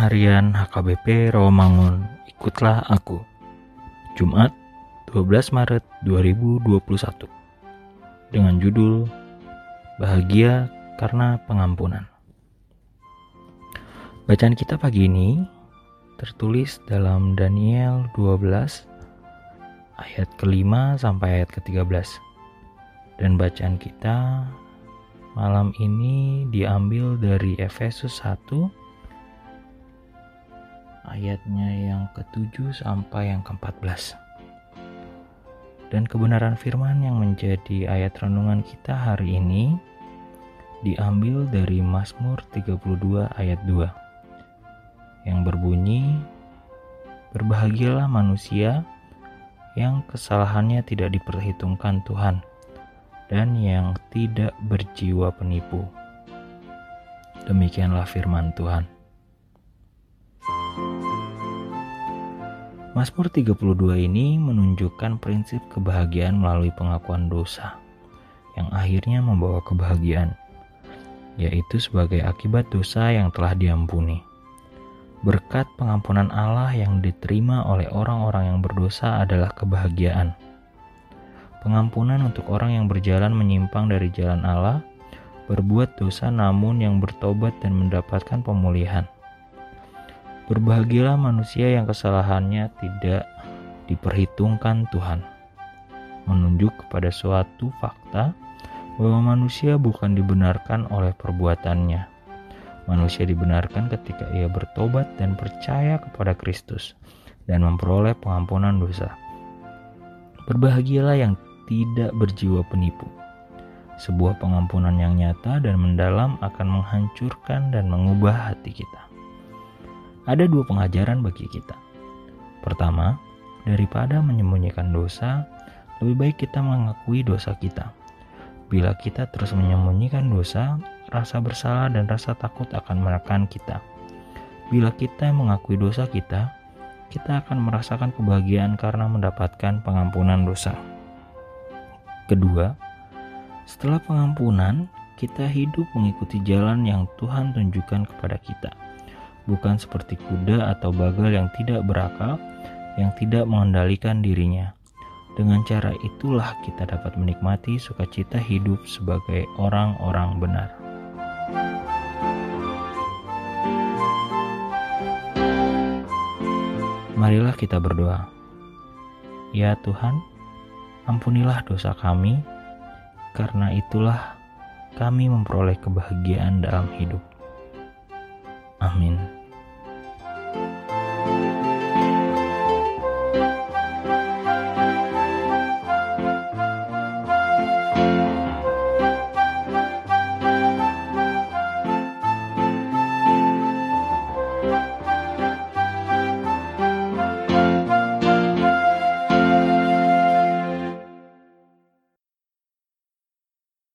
Harian HKBP Rawamangun Ikutlah Aku. Jumat 12 Maret 2021 Dengan judul Bahagia karena pengampunan. Bacaan kita pagi ini tertulis dalam Daniel 12 ayat kelima sampai ayat ke-13 dan bacaan kita malam ini diambil dari Efesus 1 ayatnya yang ke-7 sampai yang ke-14. Dan kebenaran firman yang menjadi ayat renungan kita hari ini diambil dari Mazmur 32 ayat 2 yang berbunyi Berbahagialah manusia yang kesalahannya tidak diperhitungkan Tuhan dan yang tidak berjiwa penipu. Demikianlah firman Tuhan. Mazmur 32 ini menunjukkan prinsip kebahagiaan melalui pengakuan dosa yang akhirnya membawa kebahagiaan, yaitu sebagai akibat dosa yang telah diampuni. Berkat pengampunan Allah yang diterima oleh orang-orang yang berdosa adalah kebahagiaan. Pengampunan untuk orang yang berjalan menyimpang dari jalan Allah, berbuat dosa namun yang bertobat dan mendapatkan pemulihan. Berbahagialah manusia yang kesalahannya tidak diperhitungkan Tuhan. Menunjuk kepada suatu fakta bahwa manusia bukan dibenarkan oleh perbuatannya. Manusia dibenarkan ketika ia bertobat dan percaya kepada Kristus dan memperoleh pengampunan dosa. Berbahagialah yang tidak berjiwa penipu. Sebuah pengampunan yang nyata dan mendalam akan menghancurkan dan mengubah hati kita ada dua pengajaran bagi kita. Pertama, daripada menyembunyikan dosa, lebih baik kita mengakui dosa kita. Bila kita terus menyembunyikan dosa, rasa bersalah dan rasa takut akan menekan kita. Bila kita mengakui dosa kita, kita akan merasakan kebahagiaan karena mendapatkan pengampunan dosa. Kedua, setelah pengampunan, kita hidup mengikuti jalan yang Tuhan tunjukkan kepada kita bukan seperti kuda atau bagal yang tidak berakal, yang tidak mengendalikan dirinya. Dengan cara itulah kita dapat menikmati sukacita hidup sebagai orang-orang benar. Marilah kita berdoa. Ya Tuhan, ampunilah dosa kami, karena itulah kami memperoleh kebahagiaan dalam hidup. Amin.